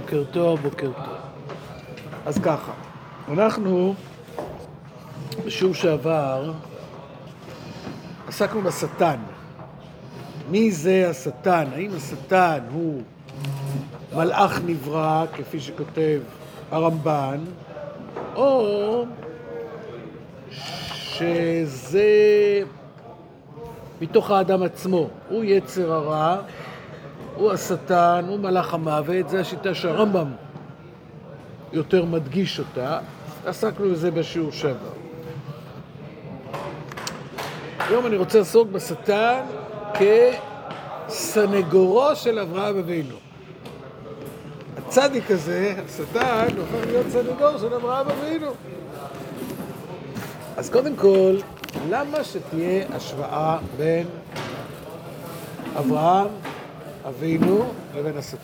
בוקר טוב, בוקר טוב. אז ככה, אנחנו בשיעור שעבר עסקנו בשטן. מי זה השטן? האם השטן הוא מלאך נברא, כפי שכותב הרמב"ן, או שזה מתוך האדם עצמו, הוא יצר הרע, הוא השטן, הוא מלאך המוות, זו השיטה שהרמב"ם יותר מדגיש אותה, עסקנו בזה בשיעור שעבר. היום אני רוצה לעסוק בשטן כסנגורו של אברהם אבינו. הצדיק הזה, השטן, הופך להיות סנגור של אברהם אבינו. אז קודם כל, למה שתהיה השוואה בין אברהם אבינו לבין השטן?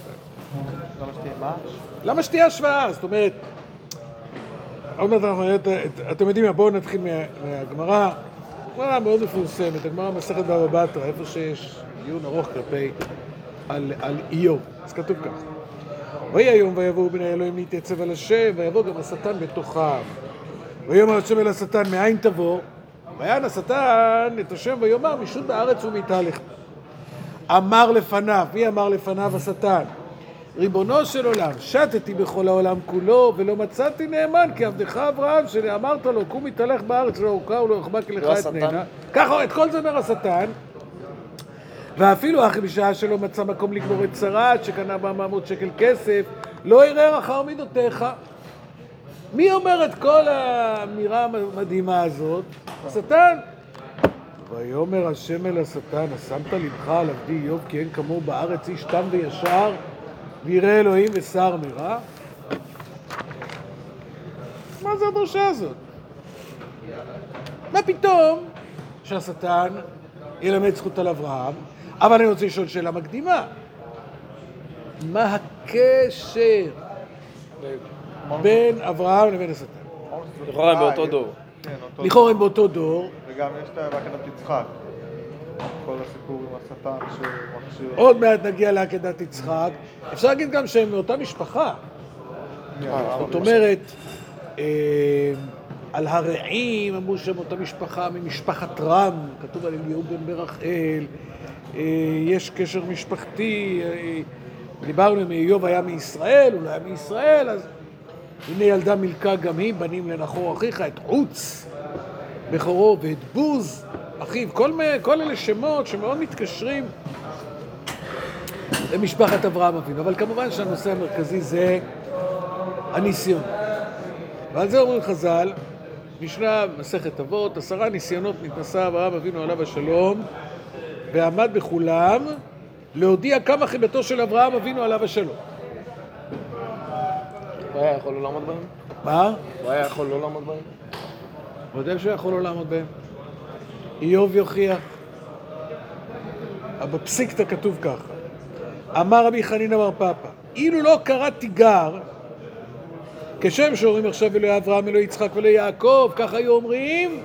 למה שתהיה השוואה? זאת אומרת, עוד מעט אנחנו נראה. אתם יודעים מה, בואו נתחיל מה- מהגמרא. גמרא מאוד מפורסמת, הגמרא מסכת בבא בתרא, איפה שיש דיון ארוך כלפי, על, על איוב. אז כתוב כך: ויהי היום ויבואו בני אלוהים להתייצב על השם, ויבוא גם השטן בתוכם. ויאמר השם אל השטן, מאין תבוא? ויען השטן את השם ויאמר, משוט בארץ ומתהלך. אמר לפניו, מי אמר לפניו השטן? ריבונו של עולם, שטתי בכל העולם כולו, ולא מצאתי נאמן כי עבדך אברהם, שאמרת לו, קום מתהלך בארץ, לא ארוכה ולא כי לך לא את? נהנה. ככה, את כל זה אומר השטן. ואפילו אחי בשעה שלא מצא מקום לגמור את צרת, שקנה בה 400 שקל כסף, לא ערער אחר מידותיך. מי אומר את כל האמירה המדהימה הזאת? השטן. ויאמר השם אל השטן, השמת לבך על עבדי איוב כי אין כמוהו בארץ איש תם וישר ויראה אלוהים ושר מרע? מה זה הדרשה הזאת? מה פתאום שהשטן ילמד זכות על אברהם? אבל אני רוצה לשאול שאלה מקדימה. מה הקשר בין אברהם לבין השטן? לכאורה הם באותו דור. כן, לכאורה הם באותו דור, וגם יש את בעקדת יצחק. כל הסיפור עם השטן שמכשיר... עוד מעט נגיע לעקדת יצחק. אפשר להגיד גם שהם מאותה משפחה. זאת אומרת, אה, על הרעים אמרו שהם אותה משפחה ממשפחת רם, כתוב על אליהו בן ברחל, אה, יש קשר משפחתי, אה, דיברנו אם איוב היה מישראל, הוא לא היה מישראל, אז הנה ילדה מילכה גם היא, בנים לנחור אחיך, את עוץ בכורו ואת בוז אחיו, כל, כל אלה שמות שמאוד מתקשרים למשפחת אברהם אבינו, אבל כמובן שהנושא המרכזי זה הניסיון. ועל זה אומרים חז"ל, משנה מסכת אבות, עשרה ניסיונות נתנסה אברהם אבינו עליו השלום, ועמד בכולם להודיע כמה חיבתו של אברהם אבינו עליו השלום. הוא היה יכול לא לעמוד בהם? מה? הוא היה יכול לא לעמוד בהם? ודאי שהוא יכול לא לעמוד בהם. איוב יוכיח. בפסיקתא כתוב ככה: אמר רבי חנינא בר פפא, אילו לא קרא תיגר, כשם שאומרים עכשיו אלוהי אברהם, אלוהי יצחק ואלוהי יעקב, כך היו אומרים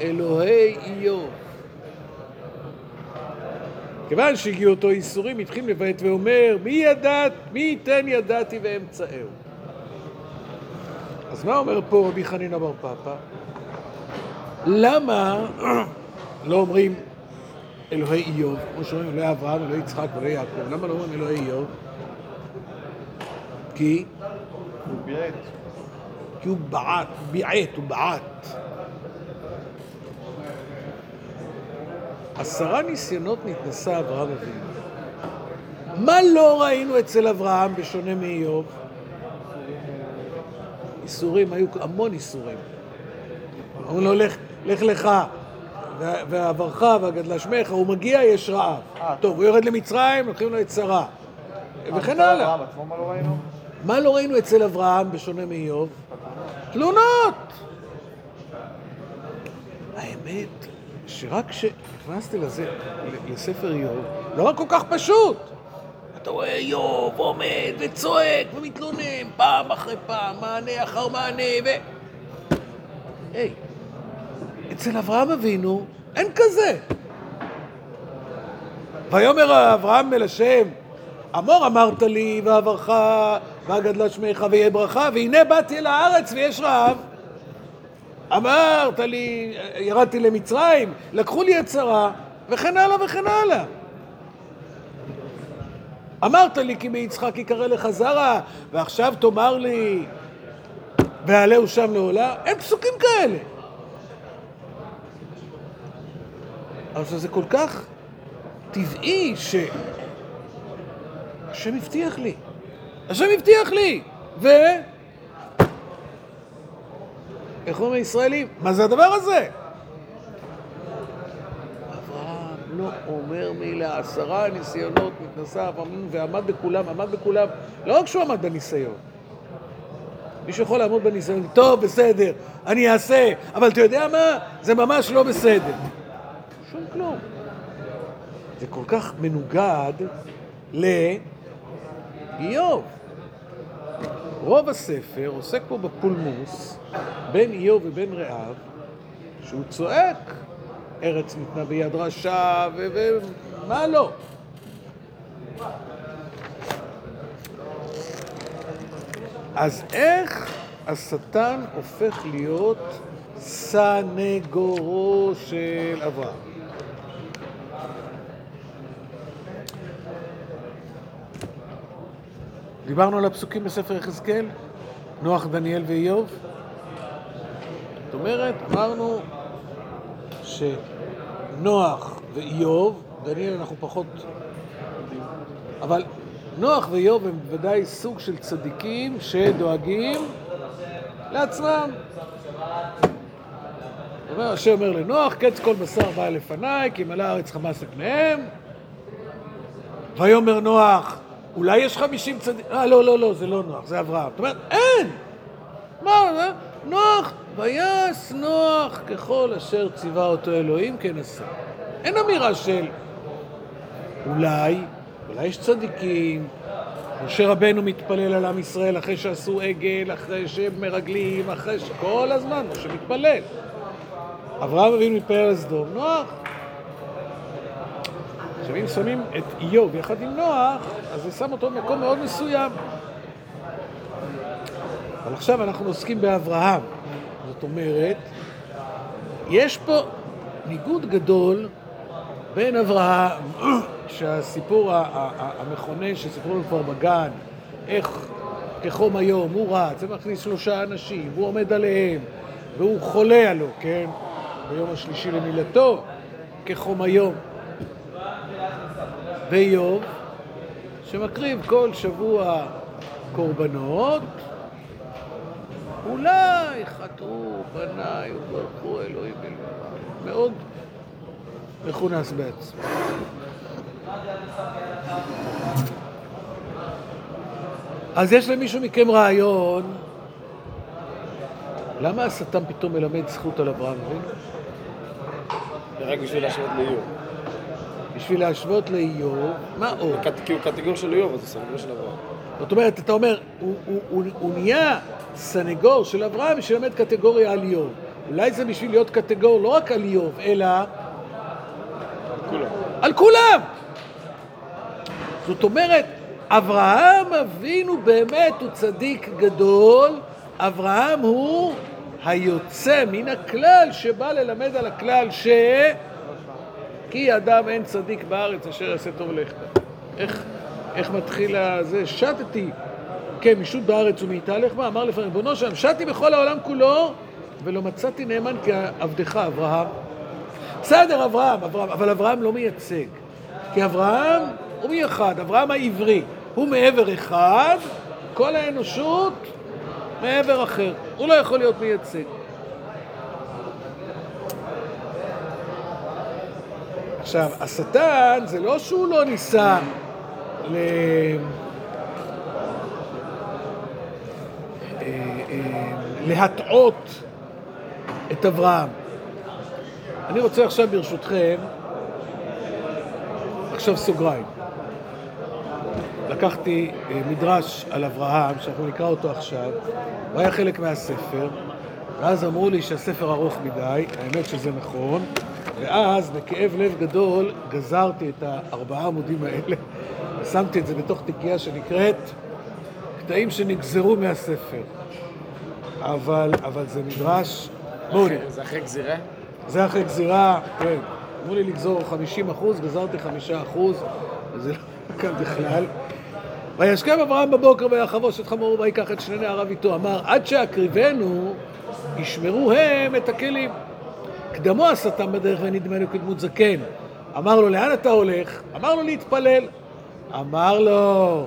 אלוהי איוב. כיוון שהגיעו אותו ייסורים, התחיל לבית ואומר, מי ידעת, מי ייתן ידעתי ואמצאהו. אז מה אומר פה רבי חנינא בר פפא? למה לא אומרים אלוהי איוב, כמו שאומרים אלוהי אברהם, אלוהי יצחק ואלוהי יעקב, למה לא אומרים אלוהי איוב? כי, הוא ביעט. כי הוא בעט, ביעט, הוא בעט. עשרה ניסיונות נתנסה אברהם אבינו. מה לא ראינו אצל אברהם בשונה מאיוב? איסורים, היו המון איסורים. אומרים לו, לך, לך לך, ועברך והגדלה שמך, הוא מגיע, יש רעב. אה, טוב, הוא יורד למצרים, לוקחים לו את שרה. וכן אצל הלאה. מה לא ראינו? מה לא ראינו אצל אברהם בשונה מאיוב? תלונות! האמת, שרק כשנכנסתי לזה, לספר איוב, לא רק כל כך פשוט. אתה רואה איוב עומד וצועק ומתלונן פעם אחרי פעם, מענה אחר מענה, ו... היי, אצל אברהם אבינו אין כזה. ויאמר אברהם אל השם, אמור אמרת לי, ועברך, וגדלה שמך, ויהיה ברכה, והנה באתי אל הארץ ויש רעב. אמרת לי, ירדתי למצרים, לקחו לי שרה, וכן הלאה וכן הלאה. אמרת לי כי מיצחק יקרא לך זרע, ועכשיו תאמר לי, ועלהו שם לעולה? אין פסוקים כאלה. אבל זה כל כך טבעי ש... השם הבטיח לי. השם הבטיח לי! ו... איך אומרים הישראלים? מה זה הדבר הזה? אברהם לא אומר מילה, עשרה ניסיונות נתנסה אברהם ועמד בכולם, עמד בכולם, לא רק שהוא עמד בניסיון. מישהו יכול לעמוד בניסיון, טוב, בסדר, אני אעשה, אבל אתה יודע מה? זה ממש לא בסדר. זה כל כך מנוגד לאיוב. רוב הספר עוסק פה בפולמוס בין איוב ובין רעב, שהוא צועק, ארץ ניתנה ביד רשע, ומה לא. אז איך השטן הופך להיות סנגורו של אברהם? דיברנו על הפסוקים בספר יחזקאל, נוח, דניאל ואיוב. זאת אומרת, אמרנו שנוח ואיוב, דניאל אנחנו פחות אבל נוח ואיוב הם בוודאי סוג של צדיקים שדואגים לעצמם. אומר, השם אומר לנוח, קץ כל בשר בא לפניי, כי מלאה הארץ חמאס לפניהם. ויאמר נוח, אולי יש חמישים צדיקים, אה, לא, לא, לא, זה לא נוח, זה אברהם. זאת אומרת, אין! מה, מה? נוח, ויעש נוח ככל אשר ציווה אותו אלוהים כן עשה. אין אמירה של אולי, אולי יש צדיקים, משה רבנו מתפלל על עם ישראל אחרי שעשו עגל, אחרי שהם מרגלים, אחרי ש... כל הזמן, משה מתפלל. אברהם אבינו מתפלל על סדום, נוח. עכשיו אם שמים את איוב יחד עם נוח, אז זה שם אותו במקום מאוד מסוים. אבל עכשיו אנחנו עוסקים באברהם. זאת אומרת, יש פה ניגוד גדול בין אברהם, שהסיפור המכונן שסיפרו לנו כבר בגן, איך כחום היום הוא רץ ומכניס שלושה אנשים, והוא עומד עליהם, והוא חולה עלו, כן? ביום השלישי למילתו, כחום היום. ואיוב, שמקריב כל שבוע קורבנות, אולי חטאו בניי וברכו אלוהים אלוהים. מאוד מכונס בעצמו. אז יש למישהו מכם רעיון, למה השטן פתאום מלמד זכות על אברהם אבינו? רק בשביל להשוות לאיוב. בשביל להשוות לאיוב, מה עוד? כי הוא קטגור של איוב, אז הוא סנגור של אברהם. זאת אומרת, אתה אומר, הוא, הוא, הוא, הוא נהיה סנגור של אברהם ללמד קטגוריה על איוב. אולי זה בשביל להיות קטגור לא רק על איוב, אלא כולם. על כולם. זאת אומרת, אברהם אבינו באמת הוא צדיק גדול, אברהם הוא היוצא מן הכלל שבא ללמד על הכלל ש... כי אדם אין צדיק בארץ אשר יעשה טוב לכתה. איך, איך מתחיל הזה? שתתי, כן, משוט בארץ ומאיתה לחמה, אמר לפעמים, ריבונו שם, שתי בכל העולם כולו, ולא מצאתי נאמן כעבדך אברהם. בסדר, אברהם, אברהם, אבל אברהם לא מייצג. כי אברהם הוא מאחד, אברהם העברי. הוא מעבר אחד, כל האנושות מעבר אחר. הוא לא יכול להיות מייצג. עכשיו, השטן זה לא שהוא לא ניסה ל... אה, אה, להטעות את אברהם. אני רוצה עכשיו ברשותכם, עכשיו סוגריים. לקחתי אה, מדרש על אברהם, שאנחנו נקרא אותו עכשיו, הוא היה חלק מהספר, ואז אמרו לי שהספר ארוך מדי, האמת שזה נכון, ואז, בכאב לב גדול, גזרתי את הארבעה עמודים האלה, שמתי את זה בתוך תיקייה שנקראת קטעים שנגזרו מהספר. אבל, אבל זה מדרש... בואו נראה. זה אחרי גזירה? זה אחרי גזירה, כן. אמרו לי לגזור 50 אחוז, גזרתי 5 אחוז, וזה לא כאן בכלל. וישכם אברהם בבוקר ויחבוש את חמורו ויקח את שני נעריו איתו. אמר, עד שאקריבנו, ישמרו הם את הכלים. קדמו השטן בדרך ונדמה לו כדמות זקן. אמר לו, לאן אתה הולך? אמר לו, להתפלל. אמר לו,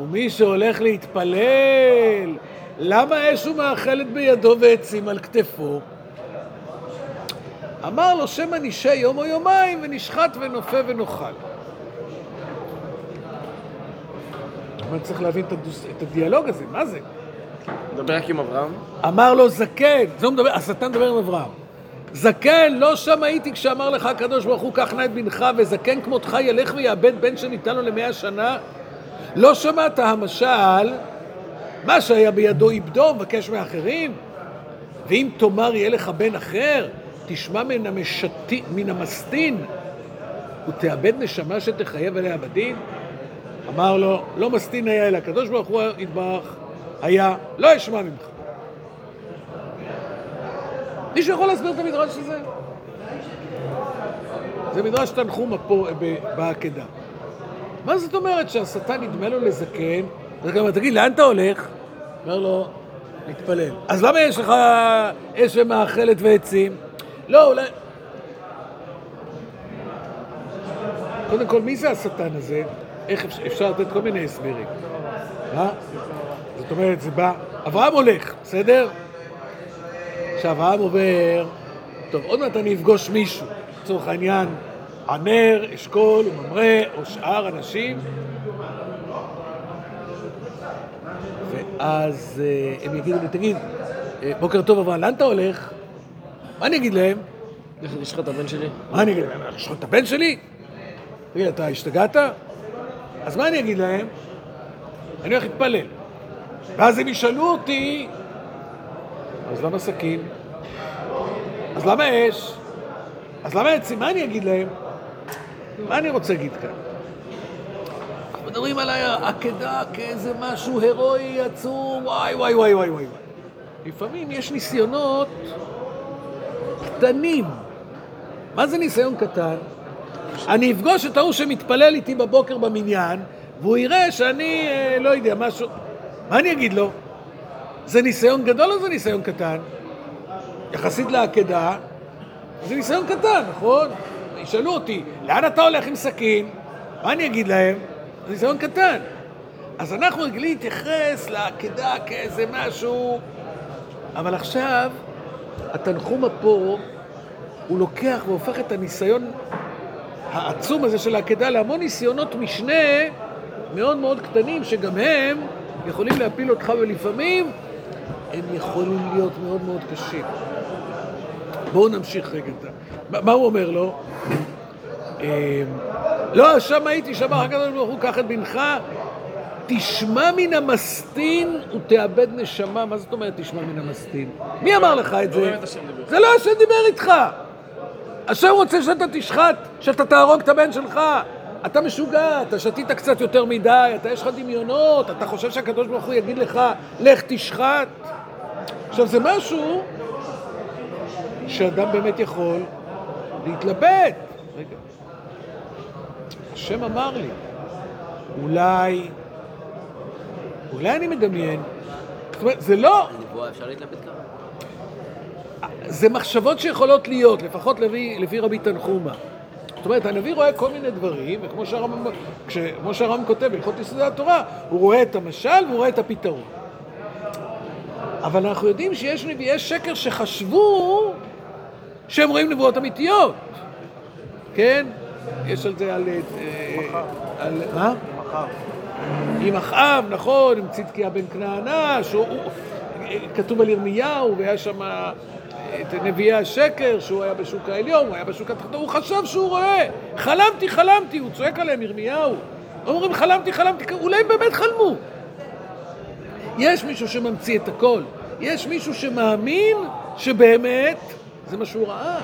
ומי שהולך להתפלל, למה אש ומאכלת בידו ועצים על כתפו? אמר לו, שמא נשתה יום או יומיים ונשחט ונופה ונאכל. אבל צריך להבין את, הדוס, את הדיאלוג הזה, מה זה? מדבר רק עם אברהם? אמר לו זקן, זה הוא מדבר, השטן מדבר עם אברהם. זקן, לא שם הייתי כשאמר לך הקדוש ברוך הוא, קח נא את בנך, וזקן כמותך ילך ויאבד בן שניתן לו למאה שנה? לא שמעת המשל, מה שהיה בידו איבדו, מבקש מאחרים? ואם תאמר יהיה לך בן אחר, תשמע מן, המשתי, מן המסטין, ותאבד נשמה שתחייב עליה בדין? אמר לו, לא מסטין היה אלא הקדוש ברוך הוא יתברך, היה, לא אשמע ממך. מישהו יכול להסביר את המדרש הזה? זה מדרש תנחומה פה ב- בעקדה. מה זאת אומרת שהשטן נדמה לו לזקן? אז גם תגיד, לאן אתה הולך? אומר לו, להתפלל. אז למה יש לך אש ומאכלת ועצים? לא, אולי... קודם כל, מי זה השטן הזה? איך אפשר, אפשר לתת כל מיני הסברים. מה? זאת אומרת, זה בא... אברהם הולך, בסדר? עכשיו, אברהם עובר... טוב, עוד מעט אני אפגוש מישהו, לצורך העניין, ענר, אשכול וממרא, או שאר אנשים. ואז אה, הם יגידו לי, תגיד, אה, בוקר טוב אברהם, לאן אתה הולך? מה אני אגיד להם? לך לשחוט את הבן שלי? מה אני אגיד להם? לשחוט את הבן שלי? תגיד, אתה השתגעת? אז מה אני אגיד להם? אני הולך להתפלל. ואז הם ישאלו אותי, אז למה סכין? אז למה אש? אז למה עצים? מה אני אגיד להם? מה אני רוצה להגיד כאן? מדברים על העקדה כאיזה משהו הירואי עצום, וואי וואי וואי וואי וואי. לפעמים יש ניסיונות קטנים. מה זה ניסיון קטן? אני אפגוש את ההוא שמתפלל איתי בבוקר במניין, והוא יראה שאני, אה, לא יודע, משהו... מה אני אגיד לו? זה ניסיון גדול או זה ניסיון קטן? יחסית לעקדה, זה ניסיון קטן, נכון? ישאלו אותי, לאן אתה הולך עם סכין? מה אני אגיד להם? זה ניסיון קטן. אז אנחנו רגילים להתייחס לעקדה כאיזה משהו, אבל עכשיו, התנחומה פה, הוא לוקח והופך את הניסיון העצום הזה של העקדה להמון ניסיונות משנה מאוד מאוד קטנים, שגם הם יכולים להפיל אותך ולפעמים הם יכולים להיות מאוד מאוד קשים. בואו נמשיך רגע. מה- הוא אומר לו? אמ, לא, שם הייתי, שם אחר כך ברוך הוא, קח את בנך, תשמע מן המסטין ותאבד נשמה. מה זאת אומרת תשמע מן המסטין? מי אמר לך את לא זה? דיבר. זה לא השם דיבר איתך. השם רוצה שאתה תשחט, שאתה תהרוג את הבן שלך. אתה משוגע, אתה שתית קצת יותר מדי, אתה יש לך דמיונות, אתה חושב שהקדוש ברוך הוא יגיד לך, לך תשחט. עכשיו, זה משהו שאדם באמת יכול להתלבט. רגע. השם אמר לי, אולי, אולי אני מדמיין. זאת אומרת, זה לא? זה מחשבות שיכולות להיות, לפחות לפי, לפי רבי תנחומה. זאת אומרת, הנביא רואה כל מיני דברים, וכמו שהרמב"ם, כש- כמו שהרמב"ם כותב בהלכות יסודי התורה, הוא רואה את המשל והוא רואה את הפתרון. אבל אנחנו יודעים שיש נביאי שקר שחשבו שהם רואים נבואות אמיתיות, כן? יש על זה על... אה, על מה? עם אחאב, נכון, עם צדקיה בן כנענה, שהוא... הוא- כתוב על ירמיהו, והיה שם את נביאי השקר, שהוא היה בשוק העליון, הוא היה בשוק התחתון, הוא חשב שהוא רואה. חלמתי, חלמתי, הוא צועק עליהם, ירמיהו. אומרים, חלמתי, חלמתי, אולי הם באמת חלמו. יש מישהו שממציא את הכל. יש מישהו שמאמין שבאמת זה מה שהוא ראה.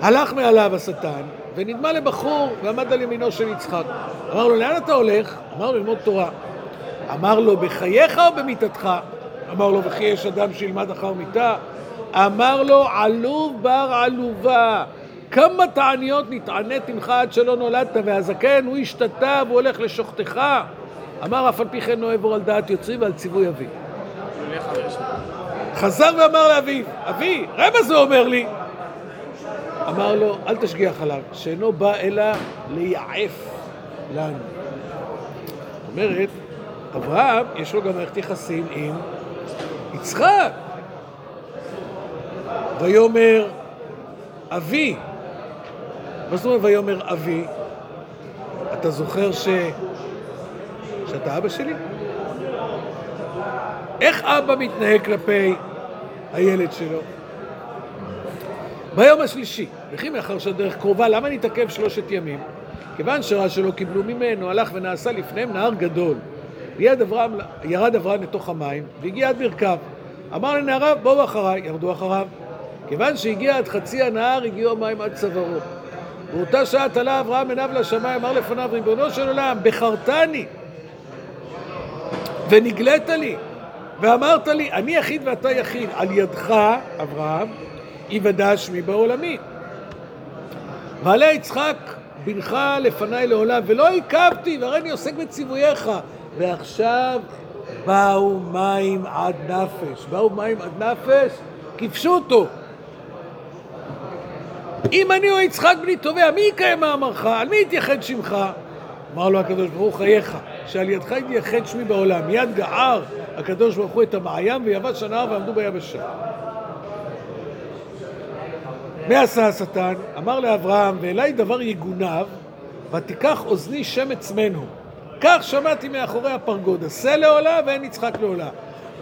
הלך מעליו השטן, ונדמה לבחור, ועמד על ימינו של יצחק. אמר לו, לאן אתה הולך? אמר לו, ללמוד תורה. אמר לו, בחייך או במיתתך? אמר לו, וכי יש אדם שילמד אחר מיתה? אמר לו, עלוב בר עלובה. כמה תעניות נתענית עמך עד שלא נולדת, והזקן הוא השתתה והוא הולך לשוחטך. אמר, אף על פי כן לא אעבור על דעת יוצרי ועל ציווי אבי. חזר ואמר לאביו, אבי, מה זה אומר לי? אמר לו, אל תשגיח עליו, שאינו בא אלא לייעף לנו. זאת אומרת, אברהם, יש לו גם מערכת יחסים עם יצחק. ויאמר אבי, מה זאת אומרת ויאמר אבי? אתה זוכר ש... שאתה אבא שלי? איך אבא מתנהג כלפי הילד שלו? ביום השלישי, וכי מאחר שהדרך קרובה, למה נתעכב שלושת ימים? כיוון שראה שלא קיבלו ממנו, הלך ונעשה לפניהם נהר גדול. ירד אברהם, ירד אברהם לתוך המים, והגיע עד ברכיו. אמר לנעריו, בואו אחריי, ירדו אחריו. כיוון שהגיע עד חצי הנהר, הגיעו המים עד צווארו. באותה שעה תלה אברהם עיניו לשמיים, אמר לפניו, ריבונו של עולם, בחרתני, ונגלית לי, ואמרת לי, אני יחיד ואתה יחיד, על ידך, אברהם, יוודע שמי בעולמי. ועלה יצחק בנך לפניי לעולם, ולא עיכבתי, והרי עוסק בציווייך. ועכשיו באו מים עד נפש. באו מים עד נפש, כיבשו אותו. אם אני או יצחק בני תובע, מי יקיים מאמרך? על מי יתייחד שמך? אמר לו הקדוש ברוך חייך, שעל ידך יתייחד שמי בעולם. מיד גער הקדוש ברוך הוא את המעיין ויבש הנהר ועמדו ביבשה. מה עשה השטן? אמר לאברהם, ואלי דבר יגונב, ותיקח אוזני שמץ מנו. כך שמעתי מאחורי הפרגוד, עשה לעולה ואין יצחק לעולה.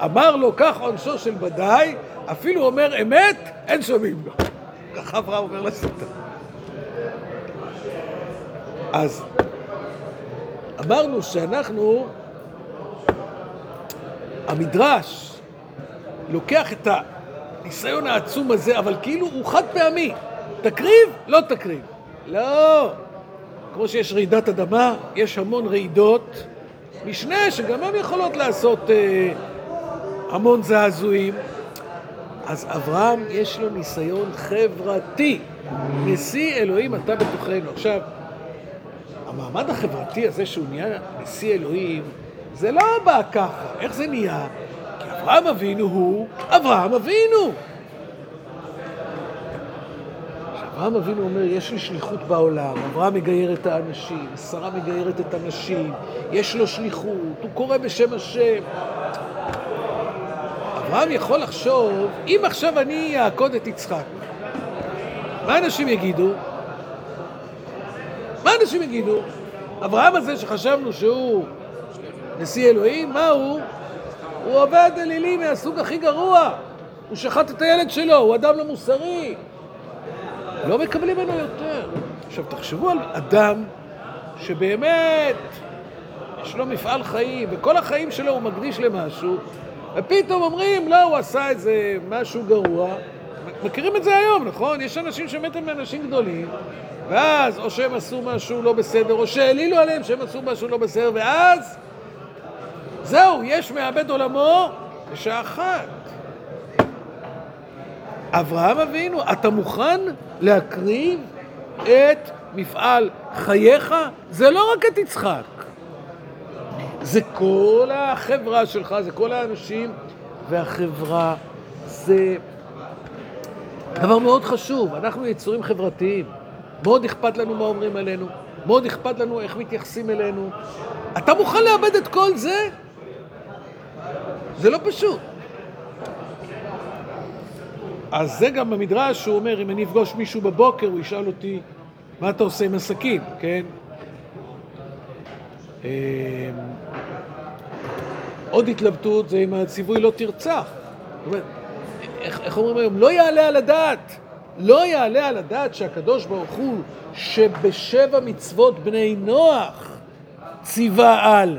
אמר לו, כך עונשו של בדאי, אפילו אומר אמת, אין שומעים לו. ככה אברהם אומר לשטן. אז אמרנו שאנחנו, המדרש לוקח את הניסיון העצום הזה, אבל כאילו הוא חד פעמי. תקריב, לא תקריב. לא. כמו שיש רעידת אדמה, יש המון רעידות משנה שגם הן יכולות לעשות אה, המון זעזועים. אז אברהם יש לו ניסיון חברתי. נשיא אלוהים אתה בתוכנו. עכשיו, המעמד החברתי הזה שהוא נהיה נשיא אלוהים, זה לא בא ככה. איך זה נהיה? כי אברהם אבינו הוא אברהם אבינו. אברהם אבינו אומר, יש לי שליחות בעולם, אברהם מגייר את האנשים, שרה מגיירת את הנשים, יש לו שליחות, הוא קורא בשם השם. אברהם יכול לחשוב, אם עכשיו אני אעקוד את יצחק, מה אנשים יגידו? מה אנשים יגידו? אברהם הזה שחשבנו שהוא נשיא אלוהים, מה הוא? הוא עובד אלילי מהסוג הכי גרוע. הוא שחט את הילד שלו, הוא אדם לא מוסרי. לא מקבלים ממנו יותר. עכשיו, תחשבו על אדם שבאמת יש לו מפעל חיים, וכל החיים שלו הוא מקדיש למשהו, ופתאום אומרים, לא, הוא עשה איזה משהו גרוע. מכירים את זה היום, נכון? יש אנשים שבאמת הם אנשים גדולים, ואז או שהם עשו משהו לא בסדר, או שהעלילו עליהם שהם עשו משהו לא בסדר, ואז זהו, יש מאבד עולמו בשעה אחת. אברהם אבינו, אתה מוכן להקריב את מפעל חייך? זה לא רק את יצחק, זה כל החברה שלך, זה כל האנשים, והחברה זה דבר מאוד חשוב. אנחנו יצורים חברתיים, מאוד אכפת לנו מה אומרים עלינו, מאוד אכפת לנו איך מתייחסים אלינו. אתה מוכן לאבד את כל זה? זה לא פשוט. אז זה גם במדרש, שהוא אומר, אם אני אפגוש מישהו בבוקר, הוא ישאל אותי, מה אתה עושה עם הסכין, כן? אמ, עוד התלבטות זה אם הציווי לא תרצח. איך, איך אומרים היום? לא יעלה על הדעת. לא יעלה על הדעת שהקדוש ברוך הוא, שבשבע מצוות בני נוח ציווה על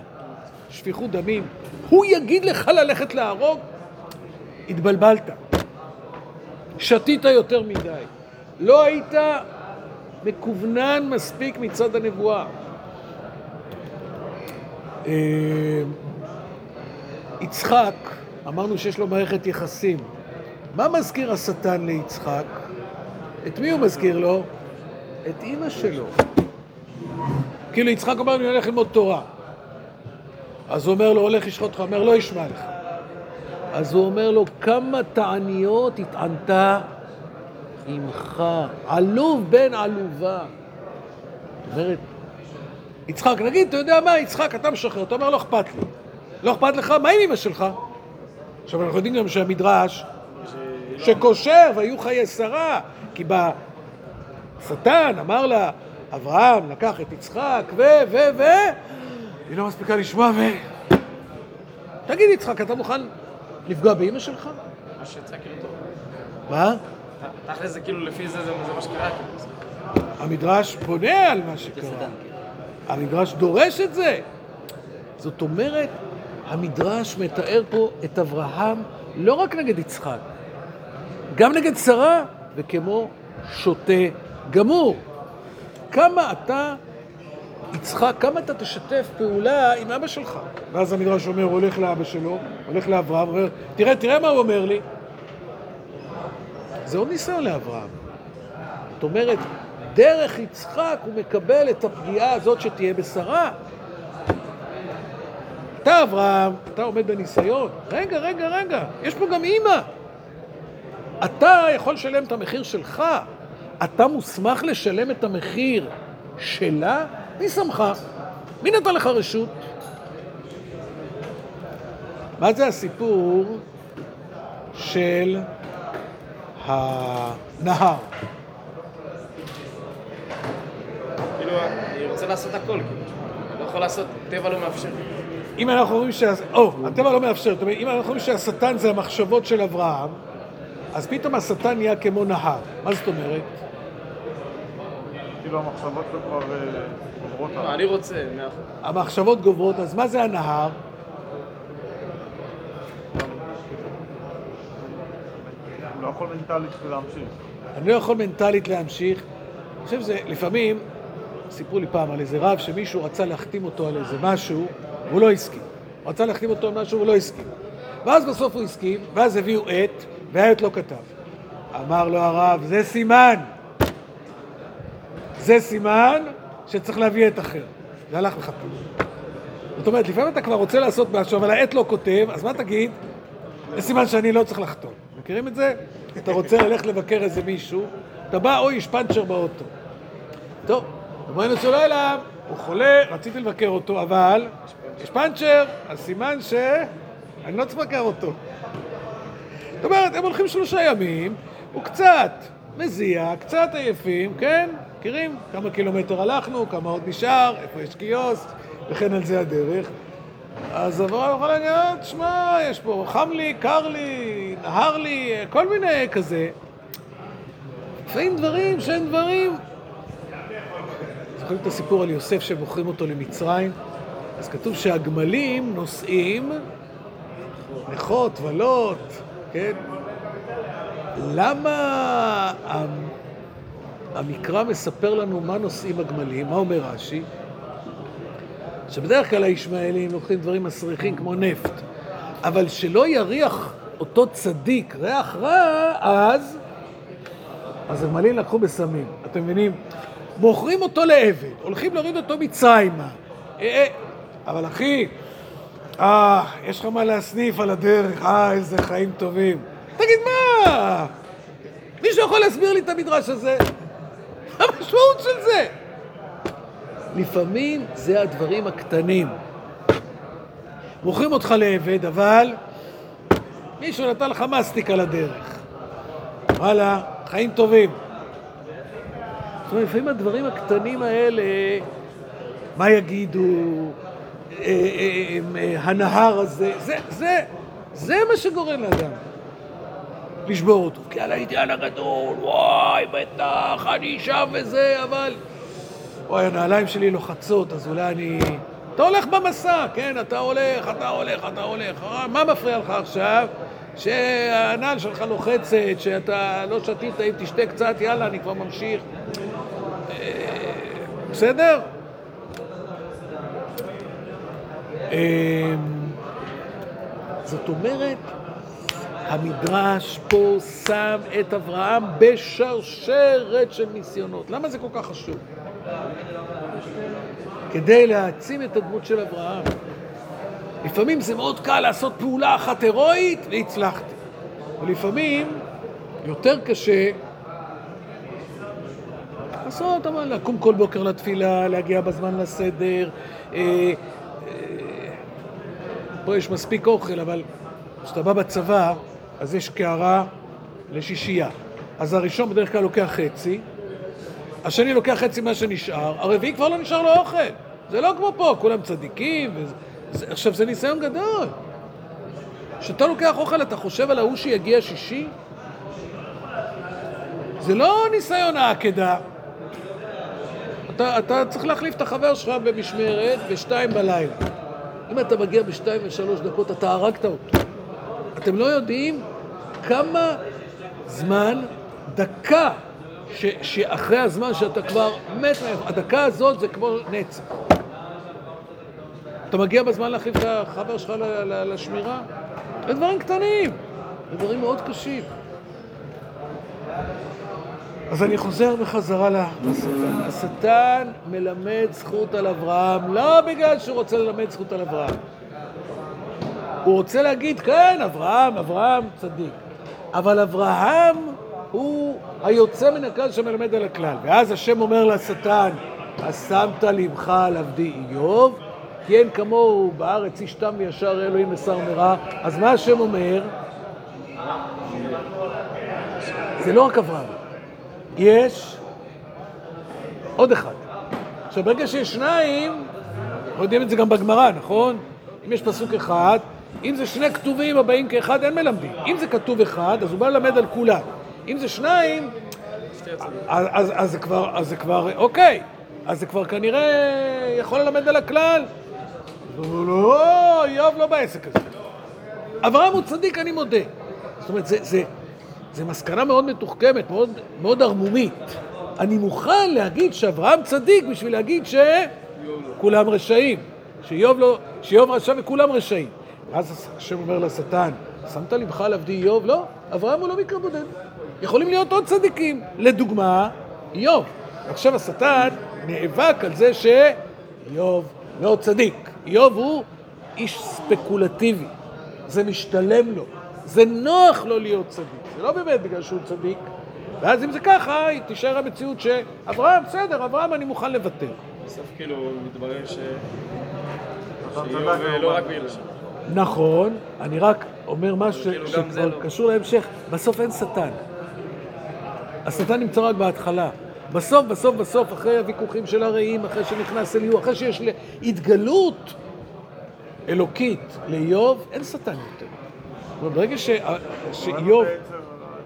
שפיכות דמים, הוא יגיד לך ללכת להרוג? התבלבלת. שתית יותר מדי. לא היית מקוונן מספיק מצד הנבואה. אה, יצחק, אמרנו שיש לו מערכת יחסים. מה מזכיר השטן ליצחק? את מי הוא מזכיר לו? את אימא שלו. כאילו יצחק אומר, אני הולך ללמוד תורה. אז הוא אומר לו, הולך לשחוט אותך, אומר, לא ישמע לך. אז הוא אומר לו, כמה תעניות התענתה עמך, עלוב בן עלובה. זאת אומרת, יצחק, נגיד, אתה יודע מה, יצחק, אתה משחרר, אתה אומר, לא אכפת לי. לא אכפת לך? מה עם אמא שלך? עכשיו, אנחנו יודעים גם שהמדרש, שקושר והיו חיי שרה, כי בשטן אמר לה, אברהם לקח את יצחק, ו, ו, ו, היא לא מספיקה לשמוע, ו... תגיד, יצחק, אתה מוכן לפגוע באמא שלך? מה שיצא כאילו טוב. מה? תכל'ס זה כאילו לפי זה, זה מה שקרה. כאילו. המדרש בונה על מה שקרה. כן. המדרש דורש את זה. זאת אומרת, המדרש מתאר פה את אברהם לא רק נגד יצחק, גם נגד שרה, וכמו שוטה גמור. כמה אתה, יצחק, כמה אתה תשתף פעולה עם אבא שלך? ואז המדרש אומר, הולך לאבא שלו, הולך לאברהם, אומר, תראה, תראה מה הוא אומר לי. זה עוד ניסיון לאברהם. זאת אומרת, דרך יצחק הוא מקבל את הפגיעה הזאת שתהיה בשרה. אתה, אברהם, אתה עומד בניסיון. רגע, רגע, רגע, יש פה גם אימא. אתה יכול לשלם את המחיר שלך. אתה מוסמך לשלם את המחיר שלה? מי שמך? מי נתן לך רשות? מה זה הסיפור של הנהר? כאילו, אני רוצה לעשות הכל, כאילו. לא יכול לעשות, טבע לא מאפשר. אם אנחנו אומרים שה... או, הטבע לא מאפשר, זאת אומרת, אם אנחנו אומרים שהשטן זה המחשבות של אברהם, אז פתאום השטן נהיה כמו נהר. מה זאת אומרת? כאילו המחשבות שלו כבר אה, עוברות לא, עליו. אני רוצה, מאה אחוז. המחשבות גוברות, אז מה זה הנהר? הוא לא יכול מנטלית להמשיך. אני לא יכול מנטלית להמשיך. אני חושב שזה, לפעמים, סיפרו לי פעם על איזה רב שמישהו רצה להחתים אותו על איזה משהו, והוא לא הסכים. הוא רצה להחתים אותו על משהו והוא לא הסכים. ואז בסוף הוא הסכים, ואז הביאו עט, והעט לא כתב. אמר לו הרב, זה סימן. זה סימן שצריך להביא עט אחר. זה הלך וחתום. זאת אומרת, לפעמים אתה כבר רוצה לעשות משהו, אבל העט לא כותב, אז מה תגיד? זה סימן שאני לא צריך לחתום. מכירים את זה? אתה רוצה ללכת לבקר איזה מישהו, אתה בא, אוי, יש פאנצ'ר באוטו. טוב, ריבונו של עולם, הוא חולה, רציתי לבקר אותו, אבל יש פאנצ'ר, אז סימן שאני לא צריך לבקר אותו. אומרת, הם הולכים שלושה ימים, הוא קצת מזיע, קצת עייפים, כן? מכירים? כמה קילומטר הלכנו, כמה עוד נשאר, איפה יש קיוסק, וכן על זה הדרך. אז אברהם יכול להגיד, "אה, תשמע, יש פה חם לי, קר לי, נהר לי, כל מיני כזה. לפעמים דברים שאין דברים. זוכרים את הסיפור על יוסף שמוכרים אותו למצרים? אז כתוב שהגמלים נוסעים נכות, ולות, כן? למה המ- המקרא מספר לנו מה נושאים הגמלים? מה אומר רש"י? שבדרך כלל הישמעאלים לוקחים דברים מסריחים כמו נפט, אבל שלא יריח אותו צדיק ריח רע, אז... אז הגמלים לקחו בסמים, אתם מבינים? מוכרים אותו לעבד, הולכים להוריד אותו מצרימה. אה, אה, אבל אחי, אה, יש לך מה להסניף על הדרך, אה, איזה חיים טובים. תגיד, מה? מישהו יכול להסביר לי את המדרש הזה? המשמעות של זה? לפעמים זה הדברים הקטנים. מוכרים אותך לעבד, אבל מישהו נתן לך מסטיק על הדרך. וואלה, חיים טובים. זאת אומרת, לפעמים הדברים הקטנים האלה, מה יגידו, הנהר הזה, זה, זה, זה מה שגורם לאדם לשבור אותו. כי על האידיאל הגדול, וואי, בטח, אני שם וזה, אבל... וואי, הנעליים שלי לוחצות, אז אולי אני... אתה הולך במסע, כן? אתה הולך, אתה הולך, אתה הולך. אה, מה מפריע לך עכשיו? שהנעל שלך לוחצת, שאתה לא שתית, אם תשתה קצת, יאללה, אני כבר ממשיך. אה, בסדר? אה, זאת אומרת, המדרש פה שם את אברהם בשרשרת של ניסיונות. למה זה כל כך חשוב? כדי להעצים את הדמות של אברהם. לפעמים זה מאוד קל לעשות פעולה אחת הירואית והצלחתי. ולפעמים יותר קשה לעשות, אבל לקום כל בוקר לתפילה, להגיע בזמן לסדר. פה יש מספיק אוכל, אבל כשאתה בא בצבא, אז יש קערה לשישייה. אז הראשון בדרך כלל לוקח חצי, השני לוקח חצי מה שנשאר, הרביעי כבר לא נשאר לו אוכל. זה לא כמו פה, כולם צדיקים. וזה, זה, עכשיו, זה ניסיון גדול. כשאתה לוקח אוכל, אתה חושב על ההוא שיגיע שישי? זה לא ניסיון העקדה. אתה, אתה צריך להחליף את החבר שלך במשמרת בשתיים בלילה. אם אתה מגיע בשתיים ושלוש דקות, אתה הרגת אותו. אתם לא יודעים כמה זמן, דקה, ש, שאחרי הזמן שאתה כבר מת, הדקה הזאת זה כמו נצח. אתה מגיע בזמן להחליף את החבר שלך לשמירה? זה דברים קטנים, זה דברים מאוד קשים. אז אני חוזר בחזרה לשטן. השטן מלמד זכות על אברהם, לא בגלל שהוא רוצה ללמד זכות על אברהם. הוא רוצה להגיד, כן, אברהם, אברהם צדיק. אבל אברהם הוא היוצא מן הכלל שמלמד על הכלל. ואז השם אומר לשטן, השמת לבך על עבדי איוב, כי אין כמוהו בארץ איש תם וישר אלוהים ושר מרע. אז מה השם אומר? זה לא רק אברהם, יש עוד אחד. עכשיו, ברגע שיש שניים, אנחנו יודעים את זה גם בגמרא, נכון? אם יש פסוק אחד, אם זה שני כתובים הבאים כאחד, אין מלמדים. אם זה כתוב אחד, אז הוא בא ללמד על כולם. אם זה שניים, אז, אז, אז, זה כבר, אז זה כבר, אוקיי, אז זה כבר כנראה יכול ללמד על הכלל. לא, איוב לא בעסק הזה. אברהם הוא צדיק, אני מודה. זאת אומרת, זה, זה, זה מסקנה מאוד מתוחכמת, מאוד, מאוד ערמומית. אני מוכן להגיד שאברהם צדיק בשביל להגיד שכולם רשעים. שאיוב, לא, שאיוב רשע וכולם רשעים. ואז השם אומר לשטן, שמת לבך על עבדי איוב? לא, אברהם הוא לא מקרה בודד. יכולים להיות עוד צדיקים. לדוגמה, איוב. עכשיו השטן נאבק על זה שאיוב לא צדיק. איוב הוא איש ספקולטיבי. זה משתלם לו. זה נוח לו להיות צדיק. זה לא באמת בגלל שהוא צדיק. ואז אם זה ככה, היא תישאר המציאות שאברהם, בסדר, אברהם אני מוכן לוותר. בסוף כאילו מתברר ש... שאיוב לא. רק בגלל. נכון, אני רק אומר משהו כאילו זה שכבר לא. קשור להמשך. בסוף אין שטן. השטן נמצא רק בהתחלה. בסוף, בסוף, בסוף, אחרי הוויכוחים של הרעים, אחרי שנכנס אליהו, אחרי שיש התגלות אלוקית לאיוב, אין שטן יותר. זאת אומרת, ברגע ש- שאיוב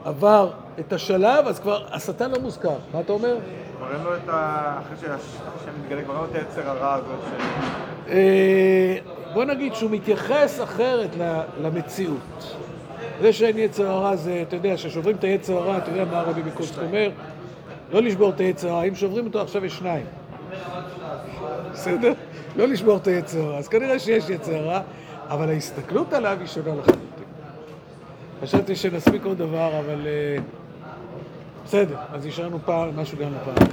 עבר את השלב, אז כבר השטן לא מוזכר. מה אתה אומר? כבר אין לו את ה... אחרי שהשם מתגלה, כבר אין לו את היצר הרע הזאת ש... אה, בוא נגיד שהוא מתייחס אחרת למציאות. זה שאין יצר הרע זה, אתה יודע, כששוברים את היצר הרע, אתה יודע מה הרבי מקושט אומר? לא לשבור את היצר הרע, אם שוברים אותו עכשיו יש שניים. בסדר? לא לשבור את היצר הרע, אז כנראה שיש יצר הרע, אבל ההסתכלות עליו היא שונה לחלוטין. חשבתי שנספיק עוד דבר, אבל אה, בסדר, אז השארנו פעם, משהו גם לפעם.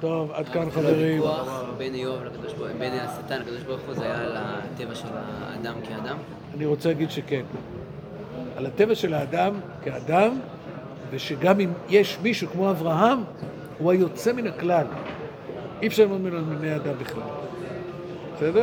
טוב, עד כאן חברים. הוויכוח בין איוב לקדוש ברוך הוא, בין השטן לקדוש ברוך הוא, זה היה על הטבע של האדם כאדם. אני רוצה להגיד שכן. על הטבע של האדם כאדם, ושגם אם יש מישהו כמו אברהם, הוא היוצא מן הכלל. אי אפשר ללמוד ממנו על בני אדם בכלל. בסדר?